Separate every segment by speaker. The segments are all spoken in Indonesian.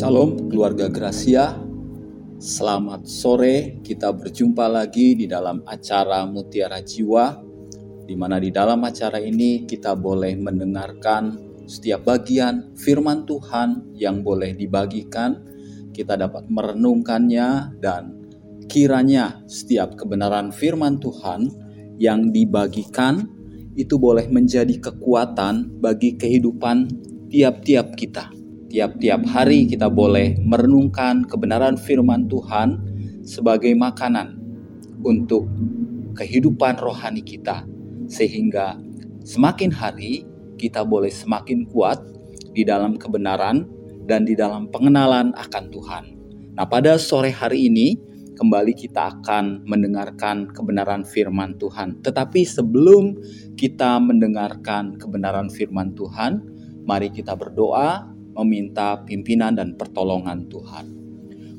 Speaker 1: Shalom keluarga Gracia. Selamat sore, kita berjumpa lagi di dalam acara Mutiara Jiwa di mana di dalam acara ini kita boleh mendengarkan setiap bagian firman Tuhan yang boleh dibagikan, kita dapat merenungkannya dan kiranya setiap kebenaran firman Tuhan yang dibagikan itu boleh menjadi kekuatan bagi kehidupan tiap-tiap kita Tiap-tiap hari kita boleh merenungkan kebenaran firman Tuhan sebagai makanan untuk kehidupan rohani kita, sehingga semakin hari kita boleh semakin kuat di dalam kebenaran dan di dalam pengenalan akan Tuhan. Nah, pada sore hari ini kembali kita akan mendengarkan kebenaran firman Tuhan. Tetapi sebelum kita mendengarkan kebenaran firman Tuhan, mari kita berdoa meminta pimpinan dan pertolongan Tuhan.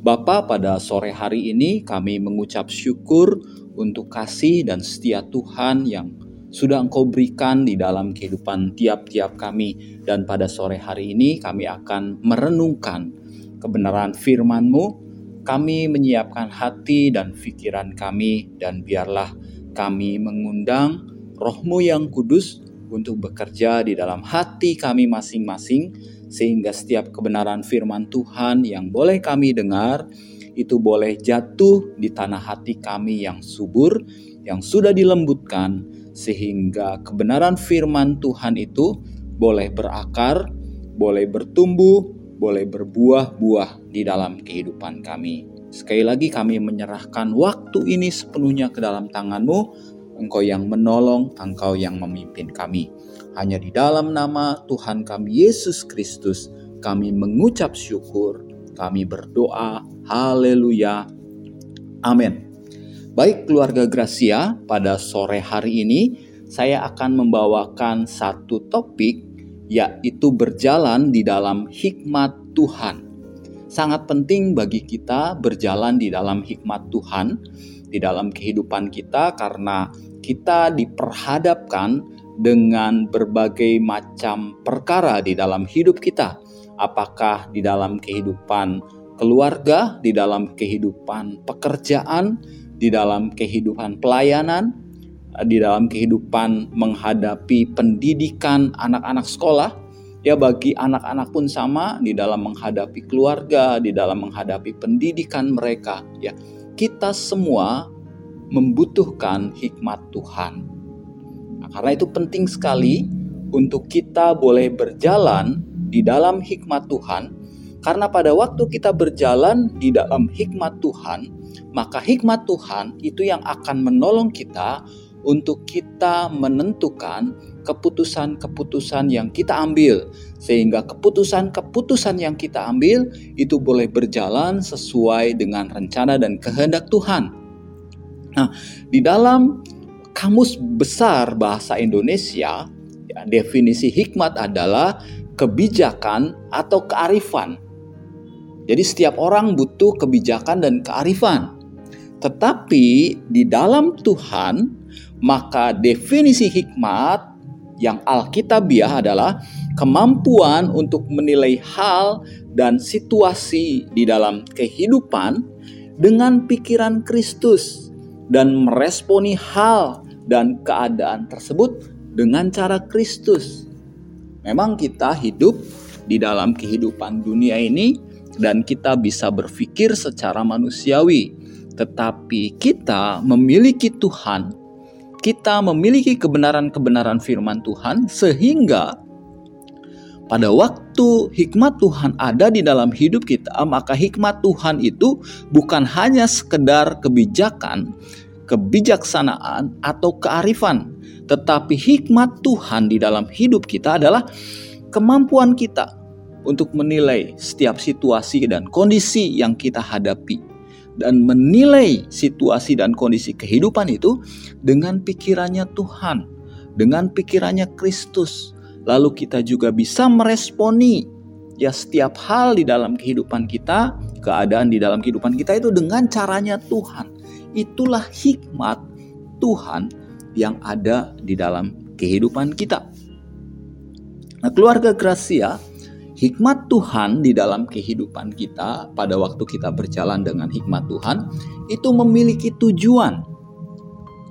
Speaker 1: Bapa, pada sore hari ini kami mengucap syukur untuk kasih dan setia Tuhan yang sudah Engkau berikan di dalam kehidupan tiap-tiap kami. Dan pada sore hari ini kami akan merenungkan kebenaran firman-Mu. Kami menyiapkan hati dan pikiran kami dan biarlah kami mengundang rohmu yang kudus untuk bekerja di dalam hati kami masing-masing sehingga setiap kebenaran firman Tuhan yang boleh kami dengar itu boleh jatuh di tanah hati kami yang subur, yang sudah dilembutkan, sehingga kebenaran firman Tuhan itu boleh berakar, boleh bertumbuh, boleh berbuah-buah di dalam kehidupan kami. Sekali lagi kami menyerahkan waktu ini sepenuhnya ke dalam tanganmu, Engkau yang menolong, Engkau yang memimpin kami. Hanya di dalam nama Tuhan kami Yesus Kristus kami mengucap syukur, kami berdoa, haleluya, amin. Baik keluarga Gracia, pada sore hari ini saya akan membawakan satu topik yaitu berjalan di dalam hikmat Tuhan. Sangat penting bagi kita berjalan di dalam hikmat Tuhan di dalam kehidupan kita karena kita diperhadapkan dengan berbagai macam perkara di dalam hidup kita. Apakah di dalam kehidupan keluarga, di dalam kehidupan pekerjaan, di dalam kehidupan pelayanan, di dalam kehidupan menghadapi pendidikan anak-anak sekolah, ya bagi anak-anak pun sama di dalam menghadapi keluarga, di dalam menghadapi pendidikan mereka, ya. Kita semua membutuhkan hikmat Tuhan. Karena itu penting sekali untuk kita boleh berjalan di dalam hikmat Tuhan, karena pada waktu kita berjalan di dalam hikmat Tuhan, maka hikmat Tuhan itu yang akan menolong kita untuk kita menentukan keputusan-keputusan yang kita ambil, sehingga keputusan-keputusan yang kita ambil itu boleh berjalan sesuai dengan rencana dan kehendak Tuhan. Nah, di dalam Kamus Besar Bahasa Indonesia, ya, definisi hikmat adalah kebijakan atau kearifan. Jadi setiap orang butuh kebijakan dan kearifan. Tetapi di dalam Tuhan, maka definisi hikmat yang alkitabiah adalah kemampuan untuk menilai hal dan situasi di dalam kehidupan dengan pikiran Kristus dan meresponi hal dan keadaan tersebut dengan cara Kristus. Memang kita hidup di dalam kehidupan dunia ini dan kita bisa berpikir secara manusiawi, tetapi kita memiliki Tuhan. Kita memiliki kebenaran-kebenaran firman Tuhan sehingga pada waktu hikmat Tuhan ada di dalam hidup kita, maka hikmat Tuhan itu bukan hanya sekedar kebijakan, kebijaksanaan atau kearifan, tetapi hikmat Tuhan di dalam hidup kita adalah kemampuan kita untuk menilai setiap situasi dan kondisi yang kita hadapi dan menilai situasi dan kondisi kehidupan itu dengan pikirannya Tuhan, dengan pikirannya Kristus. Lalu kita juga bisa meresponi ya setiap hal di dalam kehidupan kita, keadaan di dalam kehidupan kita itu dengan caranya Tuhan. Itulah hikmat Tuhan yang ada di dalam kehidupan kita. Nah, keluarga Gracia, hikmat Tuhan di dalam kehidupan kita pada waktu kita berjalan dengan hikmat Tuhan itu memiliki tujuan.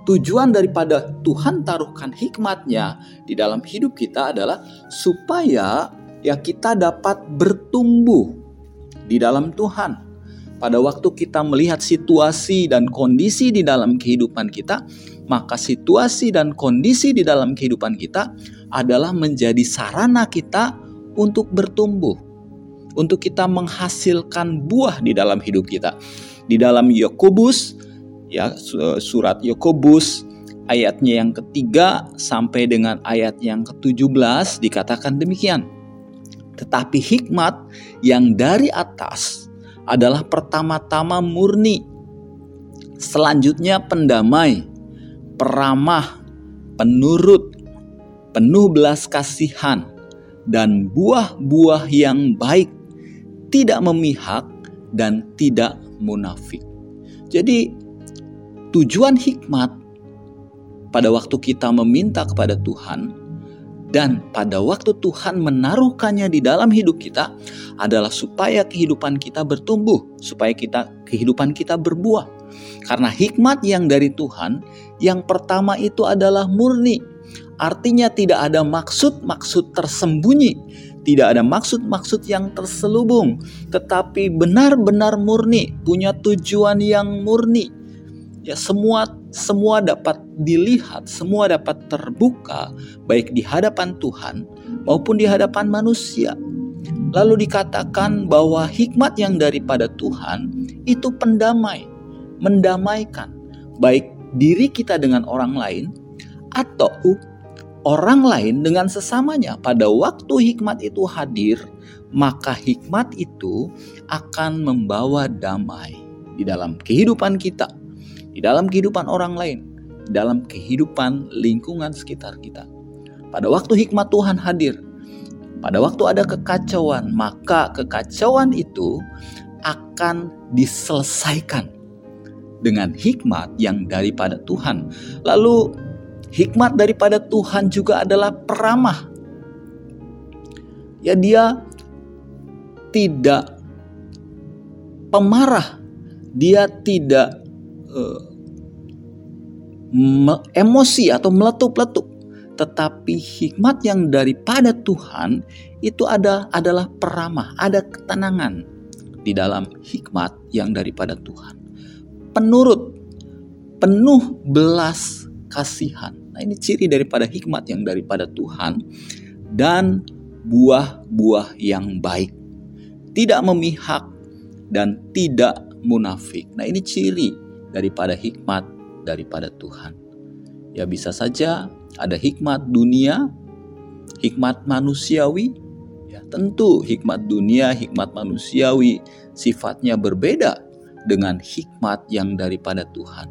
Speaker 1: Tujuan daripada Tuhan taruhkan hikmatnya di dalam hidup kita adalah supaya ya kita dapat bertumbuh di dalam Tuhan. Pada waktu kita melihat situasi dan kondisi di dalam kehidupan kita, maka situasi dan kondisi di dalam kehidupan kita adalah menjadi sarana kita untuk bertumbuh, untuk kita menghasilkan buah di dalam hidup kita. Di dalam Yakobus, ya surat Yakobus ayatnya yang ketiga sampai dengan ayat yang ke-17 dikatakan demikian. Tetapi hikmat yang dari atas adalah pertama-tama murni. Selanjutnya pendamai, peramah, penurut, penuh belas kasihan, dan buah-buah yang baik, tidak memihak dan tidak munafik. Jadi tujuan hikmat pada waktu kita meminta kepada Tuhan dan pada waktu Tuhan menaruhkannya di dalam hidup kita adalah supaya kehidupan kita bertumbuh, supaya kita kehidupan kita berbuah. Karena hikmat yang dari Tuhan, yang pertama itu adalah murni. Artinya tidak ada maksud-maksud tersembunyi, tidak ada maksud-maksud yang terselubung, tetapi benar-benar murni, punya tujuan yang murni. Ya semua semua dapat dilihat, semua dapat terbuka, baik di hadapan Tuhan maupun di hadapan manusia. Lalu dikatakan bahwa hikmat yang daripada Tuhan itu pendamai, mendamaikan, baik diri kita dengan orang lain atau orang lain dengan sesamanya. Pada waktu hikmat itu hadir, maka hikmat itu akan membawa damai di dalam kehidupan kita di dalam kehidupan orang lain, dalam kehidupan lingkungan sekitar kita. Pada waktu hikmat Tuhan hadir, pada waktu ada kekacauan, maka kekacauan itu akan diselesaikan dengan hikmat yang daripada Tuhan. Lalu hikmat daripada Tuhan juga adalah peramah. Ya dia tidak pemarah, dia tidak uh, emosi atau meletup-letup, tetapi hikmat yang daripada Tuhan itu ada adalah peramah, ada ketenangan di dalam hikmat yang daripada Tuhan. Penurut, penuh belas kasihan. Nah, ini ciri daripada hikmat yang daripada Tuhan dan buah-buah yang baik. Tidak memihak dan tidak munafik. Nah, ini ciri daripada hikmat daripada Tuhan. Ya bisa saja ada hikmat dunia, hikmat manusiawi. Ya, tentu hikmat dunia, hikmat manusiawi sifatnya berbeda dengan hikmat yang daripada Tuhan.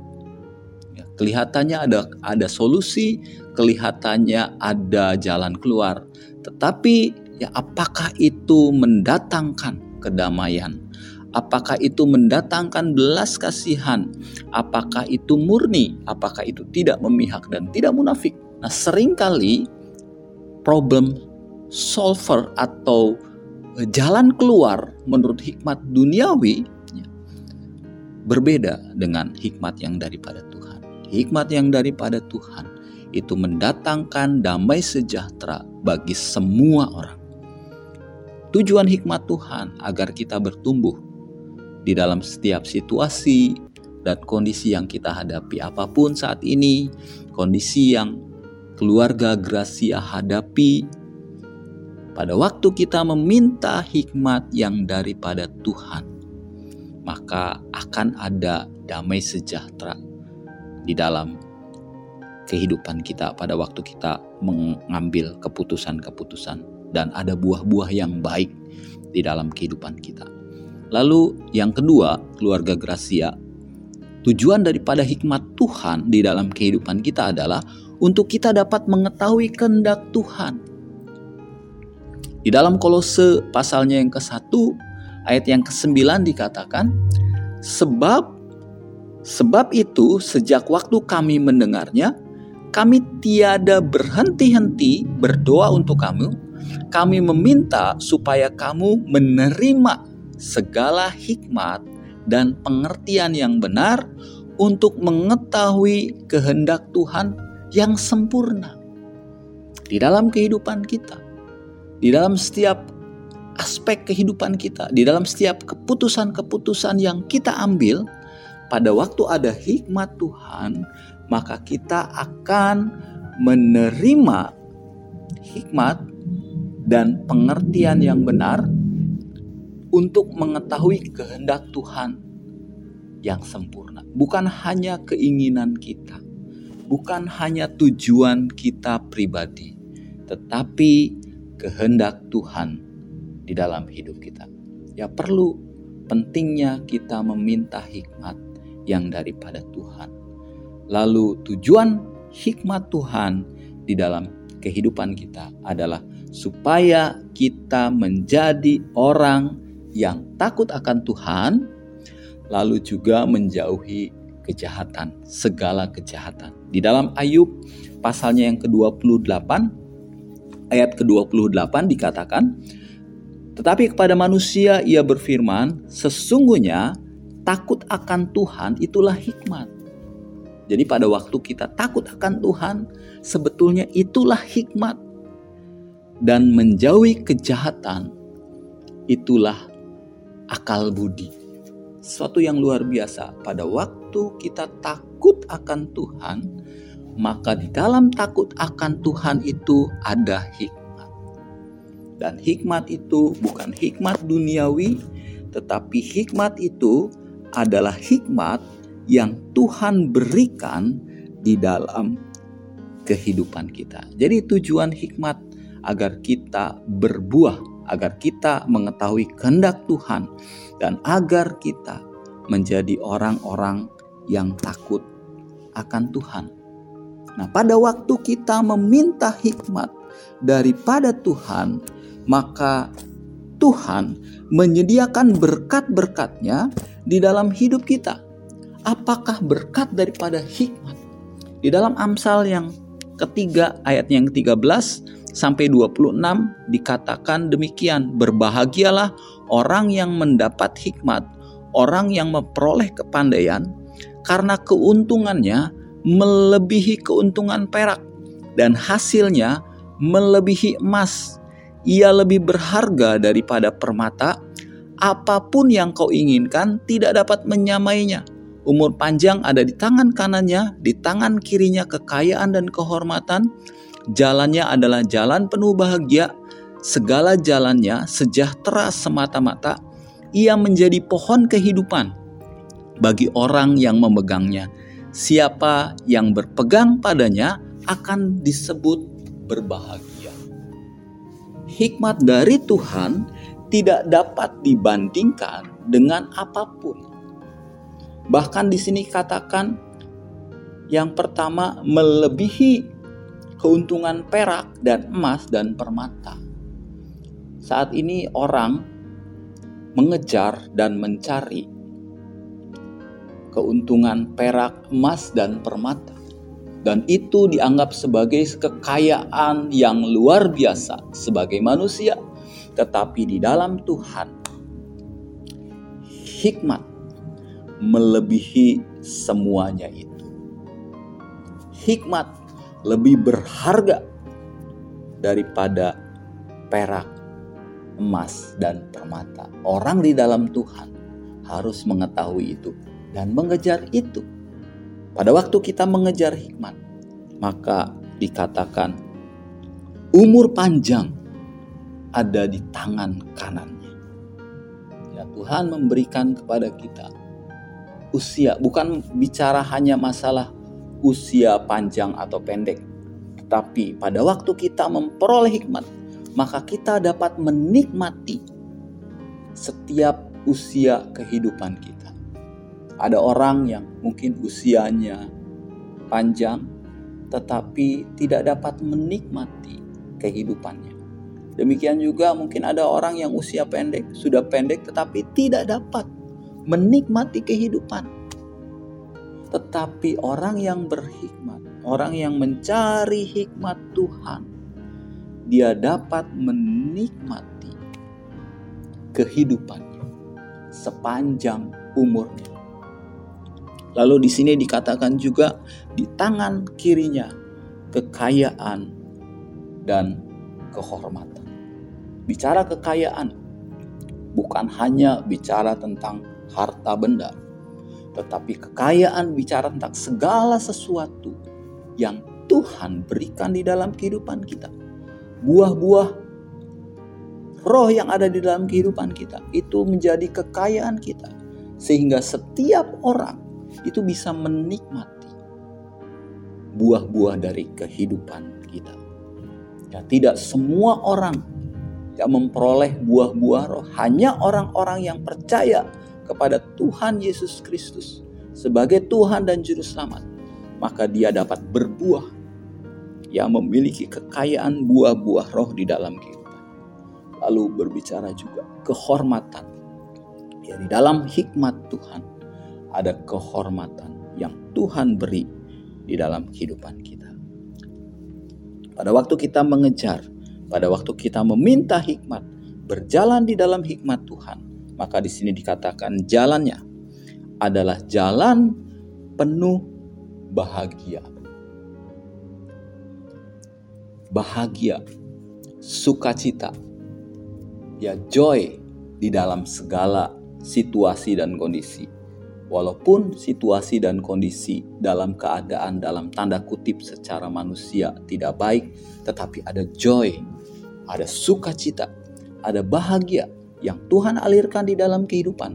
Speaker 1: Ya, kelihatannya ada ada solusi, kelihatannya ada jalan keluar, tetapi ya apakah itu mendatangkan kedamaian? Apakah itu mendatangkan belas kasihan? Apakah itu murni? Apakah itu tidak memihak dan tidak munafik? Nah, sering kali problem solver atau eh, jalan keluar menurut hikmat duniawi ya, berbeda dengan hikmat yang daripada Tuhan. Hikmat yang daripada Tuhan itu mendatangkan damai sejahtera bagi semua orang. Tujuan hikmat Tuhan agar kita bertumbuh di dalam setiap situasi dan kondisi yang kita hadapi apa pun saat ini, kondisi yang keluarga Gracia hadapi pada waktu kita meminta hikmat yang daripada Tuhan, maka akan ada damai sejahtera di dalam kehidupan kita pada waktu kita mengambil keputusan-keputusan dan ada buah-buah yang baik di dalam kehidupan kita. Lalu yang kedua, keluarga Gracia. Tujuan daripada hikmat Tuhan di dalam kehidupan kita adalah untuk kita dapat mengetahui kehendak Tuhan. Di dalam kolose pasalnya yang ke-1 ayat yang ke-9 dikatakan sebab sebab itu sejak waktu kami mendengarnya kami tiada berhenti-henti berdoa untuk kamu kami meminta supaya kamu menerima segala hikmat dan pengertian yang benar untuk mengetahui kehendak Tuhan yang sempurna di dalam kehidupan kita, di dalam setiap aspek kehidupan kita, di dalam setiap keputusan-keputusan yang kita ambil. Pada waktu ada hikmat Tuhan, maka kita akan menerima hikmat dan pengertian yang benar untuk mengetahui kehendak Tuhan yang sempurna. Bukan hanya keinginan kita, bukan hanya tujuan kita pribadi, tetapi kehendak Tuhan di dalam hidup kita. Ya perlu pentingnya kita meminta hikmat yang daripada Tuhan. Lalu tujuan hikmat Tuhan di dalam kehidupan kita adalah supaya kita menjadi orang yang takut akan Tuhan, lalu juga menjauhi kejahatan, segala kejahatan. Di dalam Ayub pasalnya yang ke-28 ayat ke-28 dikatakan, "Tetapi kepada manusia ia berfirman, sesungguhnya takut akan Tuhan itulah hikmat." Jadi pada waktu kita takut akan Tuhan, sebetulnya itulah hikmat. Dan menjauhi kejahatan, itulah akal budi. Sesuatu yang luar biasa. Pada waktu kita takut akan Tuhan, maka di dalam takut akan Tuhan itu ada hikmat. Dan hikmat itu bukan hikmat duniawi, tetapi hikmat itu adalah hikmat yang Tuhan berikan di dalam kehidupan kita. Jadi tujuan hikmat agar kita berbuah agar kita mengetahui kehendak Tuhan dan agar kita menjadi orang-orang yang takut akan Tuhan. Nah, pada waktu kita meminta hikmat daripada Tuhan, maka Tuhan menyediakan berkat-berkatnya di dalam hidup kita. Apakah berkat daripada hikmat? Di dalam Amsal yang ketiga ayat yang ke-13 sampai 26 dikatakan demikian, berbahagialah orang yang mendapat hikmat, orang yang memperoleh kepandaian karena keuntungannya melebihi keuntungan perak dan hasilnya melebihi emas. Ia lebih berharga daripada permata. Apa pun yang kau inginkan tidak dapat menyamainya. Umur panjang ada di tangan kanannya, di tangan kirinya kekayaan dan kehormatan Jalannya adalah jalan penuh bahagia, segala jalannya sejahtera semata-mata. Ia menjadi pohon kehidupan bagi orang yang memegangnya. Siapa yang berpegang padanya akan disebut berbahagia. Hikmat dari Tuhan tidak dapat dibandingkan dengan apa pun. Bahkan di sini katakan yang pertama melebihi keuntungan perak dan emas dan permata. Saat ini orang mengejar dan mencari keuntungan perak, emas, dan permata. Dan itu dianggap sebagai kekayaan yang luar biasa sebagai manusia. Tetapi di dalam Tuhan, hikmat melebihi semuanya itu. Hikmat lebih berharga daripada perak, emas, dan permata. Orang di dalam Tuhan harus mengetahui itu dan mengejar itu. Pada waktu kita mengejar hikmat, maka dikatakan umur panjang ada di tangan kanannya. Ya, Tuhan memberikan kepada kita usia, bukan bicara hanya masalah usia panjang atau pendek. Tetapi pada waktu kita memperoleh hikmat, maka kita dapat menikmati setiap usia kehidupan kita. Ada orang yang mungkin usianya panjang, tetapi tidak dapat menikmati kehidupannya. Demikian juga mungkin ada orang yang usia pendek, sudah pendek tetapi tidak dapat menikmati kehidupan. Tetapi orang yang berhikmat, orang yang mencari hikmat Tuhan, dia dapat menikmati kehidupannya sepanjang umurnya. Lalu di sini dikatakan juga di tangan kirinya kekayaan dan kehormatan. Bicara kekayaan bukan hanya bicara tentang harta benda, tetapi kekayaan bicara tentang segala sesuatu yang Tuhan berikan di dalam kehidupan kita. Buah-buah roh yang ada di dalam kehidupan kita itu menjadi kekayaan kita, sehingga setiap orang itu bisa menikmati buah-buah dari kehidupan kita. Ya, tidak semua orang yang memperoleh buah-buah roh, hanya orang-orang yang percaya kepada Tuhan Yesus Kristus sebagai Tuhan dan Juru Selamat, maka dia dapat berbuah yang memiliki kekayaan buah-buah roh di dalam kehidupan. Lalu berbicara juga kehormatan. Ya, di dalam hikmat Tuhan ada kehormatan yang Tuhan beri di dalam kehidupan kita. Pada waktu kita mengejar, pada waktu kita meminta hikmat, berjalan di dalam hikmat Tuhan, maka di sini dikatakan jalannya adalah jalan penuh bahagia. Bahagia, sukacita, ya joy di dalam segala situasi dan kondisi Walaupun situasi dan kondisi dalam keadaan dalam tanda kutip secara manusia tidak baik, tetapi ada joy, ada sukacita, ada bahagia yang Tuhan alirkan di dalam kehidupan,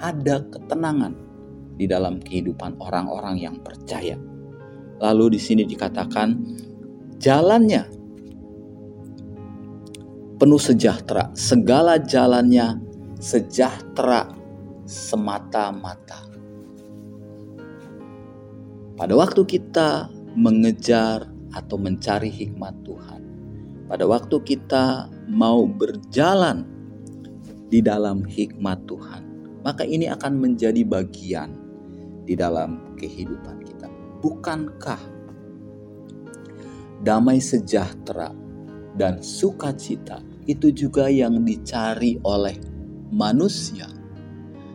Speaker 1: ada ketenangan di dalam kehidupan orang-orang yang percaya. Lalu di sini dikatakan jalannya penuh sejahtera, segala jalannya sejahtera semata-mata. Pada waktu kita mengejar atau mencari hikmat Tuhan, pada waktu kita mau berjalan di dalam hikmat Tuhan, maka ini akan menjadi bagian di dalam kehidupan kita. Bukankah damai sejahtera dan sukacita itu juga yang dicari oleh manusia,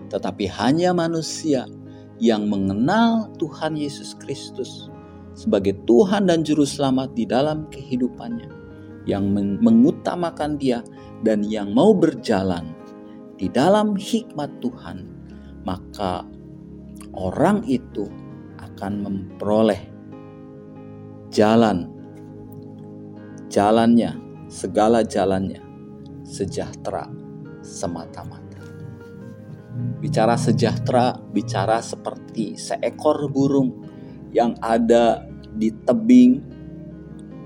Speaker 1: tetapi hanya manusia yang mengenal Tuhan Yesus Kristus sebagai Tuhan dan Juru Selamat di dalam kehidupannya, yang mengutamakan Dia dan yang mau berjalan di dalam hikmat Tuhan, maka orang itu akan memperoleh jalan, jalannya, segala jalannya sejahtera semata-mata. Bicara sejahtera, bicara seperti seekor burung yang ada di tebing,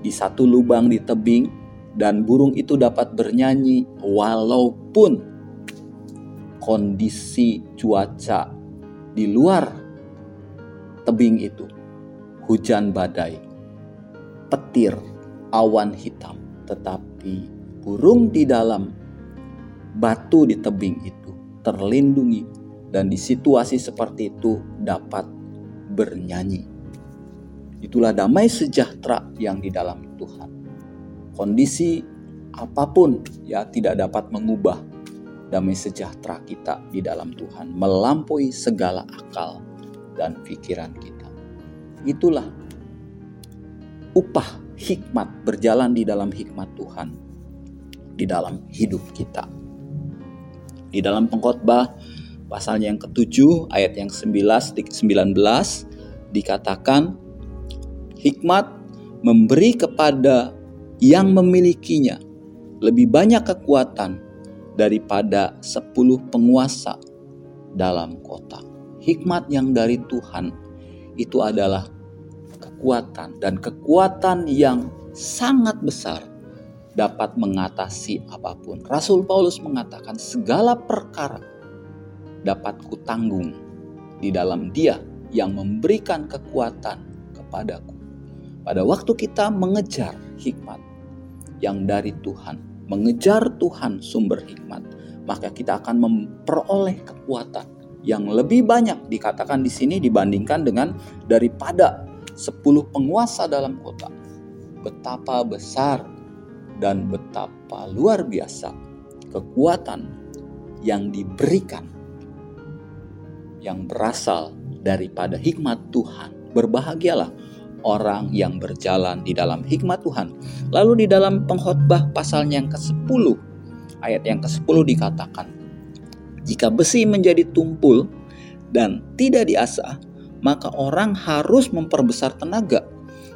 Speaker 1: di satu lubang di tebing, dan burung itu dapat bernyanyi walaupun kondisi cuaca di luar tebing itu, hujan badai, petir, awan hitam, tetapi burung di dalam batu di tebing itu terlindungi, dan di situasi seperti itu dapat bernyanyi. Itulah damai sejahtera yang di dalam Tuhan. Kondisi apa pun ya tidak dapat mengubah damai sejahtera kita di dalam Tuhan, melampaui segala akal dan pikiran kita. Itulah upah hikmat berjalan di dalam hikmat Tuhan di dalam hidup kita. Di dalam pengkhotbah pasalnya yang ketujuh ayat yang 19 dikatakan hikmat memberi kepada yang memilikinya lebih banyak kekuatan daripada sepuluh penguasa dalam kota. Hikmat yang dari Tuhan itu adalah kekuatan dan kekuatan yang sangat besar dapat mengatasi apa pun. Rasul Paulus mengatakan segala perkara dapat kutanggung di dalam Dia yang memberikan kekuatan kepadaku. Pada waktu kita mengejar hikmat yang dari Tuhan, mengejar Tuhan sumber hikmat, maka kita akan memperoleh kekuatan yang lebih banyak dikatakan di sini dibandingkan dengan daripada 10 penguasa dalam kota. Betapa besar dan betapa luar biasa kekuatan yang diberikan yang berasal daripada hikmat Tuhan. Berbahagialah orang yang berjalan di dalam hikmat Tuhan. Lalu di dalam pengkhotbah pasalnya yang ke-10 ayat yang ke-10 dikatakan, jika besi menjadi tumpul dan tidak diasah, maka orang harus memperbesar tenaga.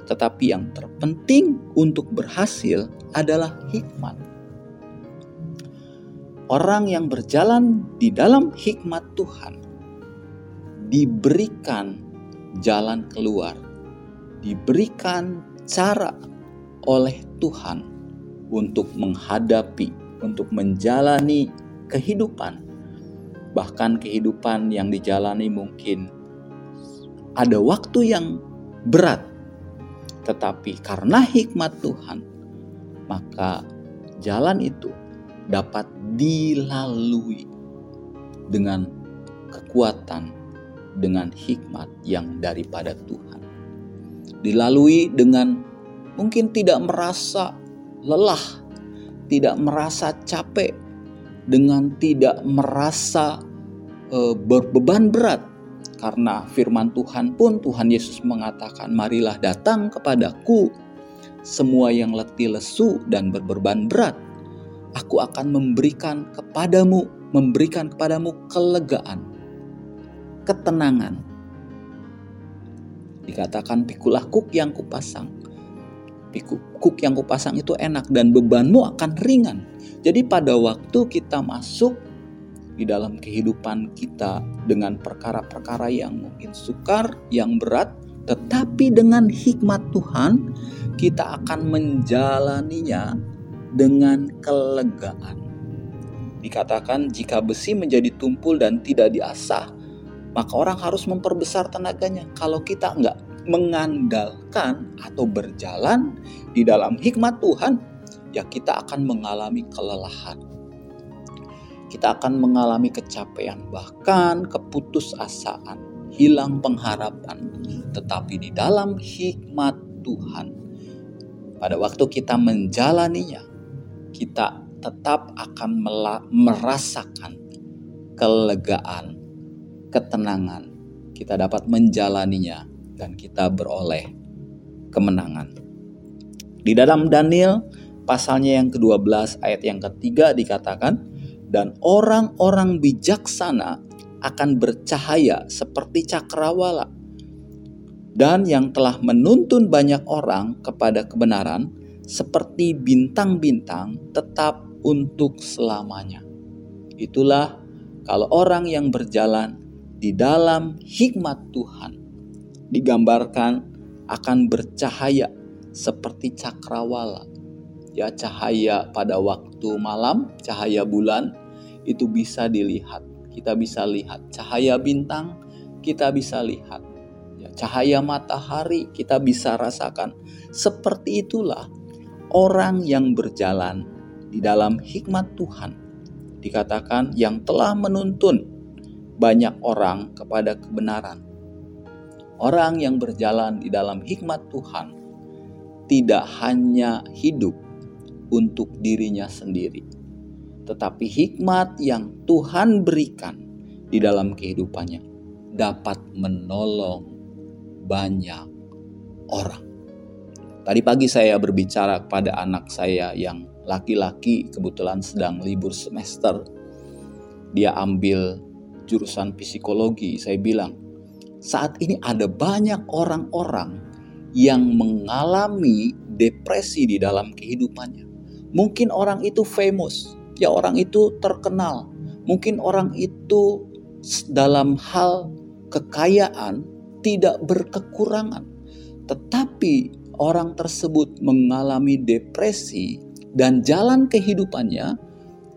Speaker 1: Tetapi yang terpenting untuk berhasil adalah hikmat. Orang yang berjalan di dalam hikmat Tuhan diberikan jalan keluar, diberikan cara oleh Tuhan untuk menghadapi, untuk menjalani kehidupan. Bahkan kehidupan yang dijalani mungkin ada waktu yang berat, tetapi karena hikmat Tuhan, maka jalan itu dapat dilalui dengan kekuatan, dengan hikmat yang daripada Tuhan. Dilalui dengan mungkin tidak merasa lelah, tidak merasa capek, dengan tidak merasa uh, berbeban berat, karena firman Tuhan pun Tuhan Yesus mengatakan, "Marilah datang kepadaku semua yang letih lesu dan berbeban berat. Aku akan memberikan kepadamu, memberikan kepadamu kelegaan, ketenangan." Dikatakan, "Pikulah kuk yang kupasang." Pikuk kuk yang kupasang itu enak dan bebanmu akan ringan. Jadi pada waktu kita masuk di dalam kehidupan kita dengan perkara-perkara yang mungkin sukar, yang berat, tetapi dengan hikmat Tuhan kita akan menjalaninya dengan kelegaan. Dikatakan jika besi menjadi tumpul dan tidak diasah, maka orang harus memperbesar tenaganya. Kalau kita enggak mengandalkan atau berjalan di dalam hikmat Tuhan, ya kita akan mengalami kelelahan kita akan mengalami kecapean, bahkan keputusasaan, hilang pengharapan. Tetapi di dalam hikmat Tuhan, pada waktu kita menjalaninya, kita tetap akan merasakan kelegaan, ketenangan. Kita dapat menjalaninya dan kita beroleh kemenangan. Di dalam Daniel pasalnya yang ke-12 ayat yang ketiga dikatakan, dan orang-orang bijaksana akan bercahaya seperti cakrawala. Dan yang telah menuntun banyak orang kepada kebenaran seperti bintang-bintang tetap untuk selamanya. Itulah kalau orang yang berjalan di dalam hikmat Tuhan digambarkan akan bercahaya seperti cakrawala ya cahaya pada waktu malam, cahaya bulan itu bisa dilihat. Kita bisa lihat cahaya bintang, kita bisa lihat. Ya, cahaya matahari kita bisa rasakan. Seperti itulah orang yang berjalan di dalam hikmat Tuhan. Dikatakan yang telah menuntun banyak orang kepada kebenaran. Orang yang berjalan di dalam hikmat Tuhan tidak hanya hidup untuk dirinya sendiri, tetapi hikmat yang Tuhan berikan di dalam kehidupannya dapat menolong banyak orang. Tadi pagi saya berbicara kepada anak saya yang laki-laki kebetulan sedang libur semester. Dia ambil jurusan psikologi. Saya bilang, saat ini ada banyak orang-orang yang mengalami depresi di dalam kehidupannya. Mungkin orang itu famous, ya orang itu terkenal. Mungkin orang itu dalam hal kekayaan tidak berkekurangan. Tetapi orang tersebut mengalami depresi dan jalan kehidupannya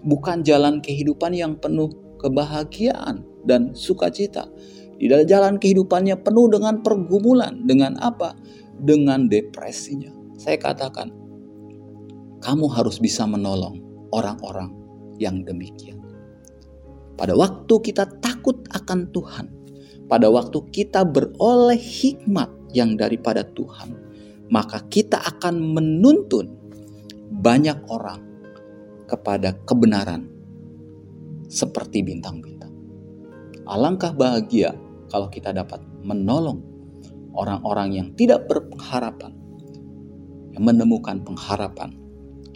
Speaker 1: bukan jalan kehidupan yang penuh kebahagiaan dan sukacita. Di dalam jalan kehidupannya penuh dengan pergumulan. Dengan apa? Dengan depresinya. Saya katakan, kamu harus bisa menolong orang-orang yang demikian. Pada waktu kita takut akan Tuhan, pada waktu kita beroleh hikmat yang daripada Tuhan, maka kita akan menuntun banyak orang kepada kebenaran seperti bintang-bintang. Alangkah bahagia kalau kita dapat menolong orang-orang yang tidak berpengharapan, yang menemukan pengharapan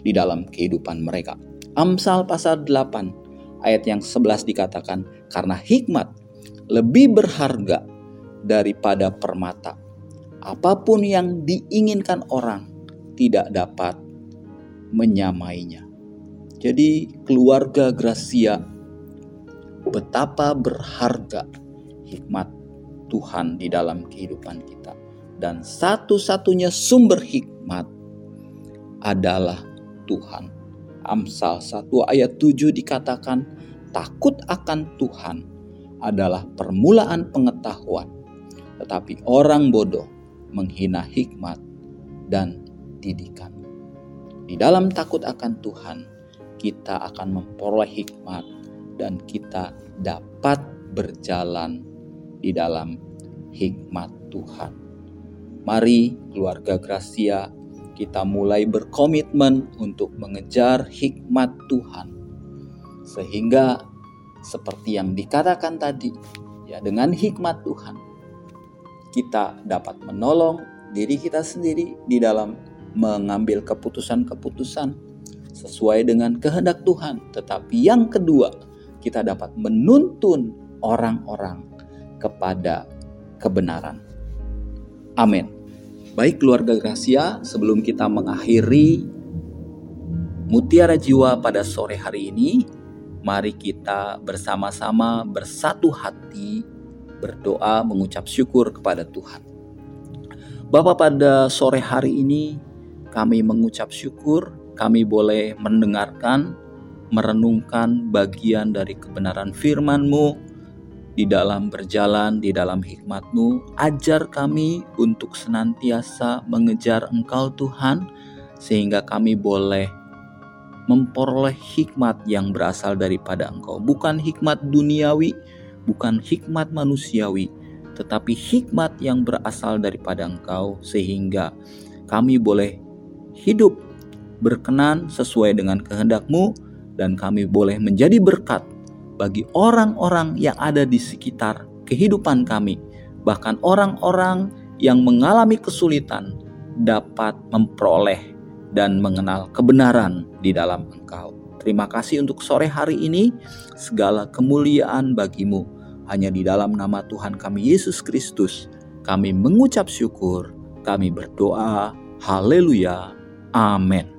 Speaker 1: di dalam kehidupan mereka. Amsal pasal 8 ayat yang 11 dikatakan, karena hikmat lebih berharga daripada permata. Apa pun yang diinginkan orang tidak dapat menyamainya. Jadi keluarga Gracia betapa berharga hikmat Tuhan di dalam kehidupan kita. Dan satu-satunya sumber hikmat adalah Tuhan. Amsal 1 ayat 7 dikatakan, takut akan Tuhan adalah permulaan pengetahuan. Tetapi orang bodoh menghina hikmat dan didikan. Di dalam takut akan Tuhan, kita akan memperoleh hikmat dan kita dapat berjalan di dalam hikmat Tuhan. Mari keluarga Gracia kita mulai berkomitmen untuk mengejar hikmat Tuhan. Sehingga seperti yang dikatakan tadi, ya dengan hikmat Tuhan kita dapat menolong diri kita sendiri di dalam mengambil keputusan-keputusan sesuai dengan kehendak Tuhan. Tetapi yang kedua, kita dapat menuntun orang-orang kepada kebenaran. Amin. Baik keluarga Gracia, sebelum kita mengakhiri Mutiara Jiwa pada sore hari ini, mari kita bersama-sama bersatu hati berdoa mengucap syukur kepada Tuhan. Bapak pada sore hari ini kami mengucap syukur kami boleh mendengarkan, merenungkan bagian dari kebenaran firman-Mu di dalam berjalan di dalam hikmat-Mu. Ajar kami untuk senantiasa mengejar Engkau Tuhan, sehingga kami boleh memperoleh hikmat yang berasal daripada Engkau. Bukan hikmat duniawi, bukan hikmat manusiawi, tetapi hikmat yang berasal daripada Engkau, sehingga kami boleh hidup berkenan sesuai dengan kehendak-Mu, dan kami boleh menjadi berkat bagi orang-orang yang ada di sekitar kehidupan kami, bahkan orang-orang yang mengalami kesulitan dapat memperoleh dan mengenal kebenaran di dalam Engkau. Terima kasih untuk sore hari ini. Segala kemuliaan bagimu hanya di dalam nama Tuhan kami Yesus Kristus. Kami mengucap syukur, kami berdoa. Haleluya. Amin.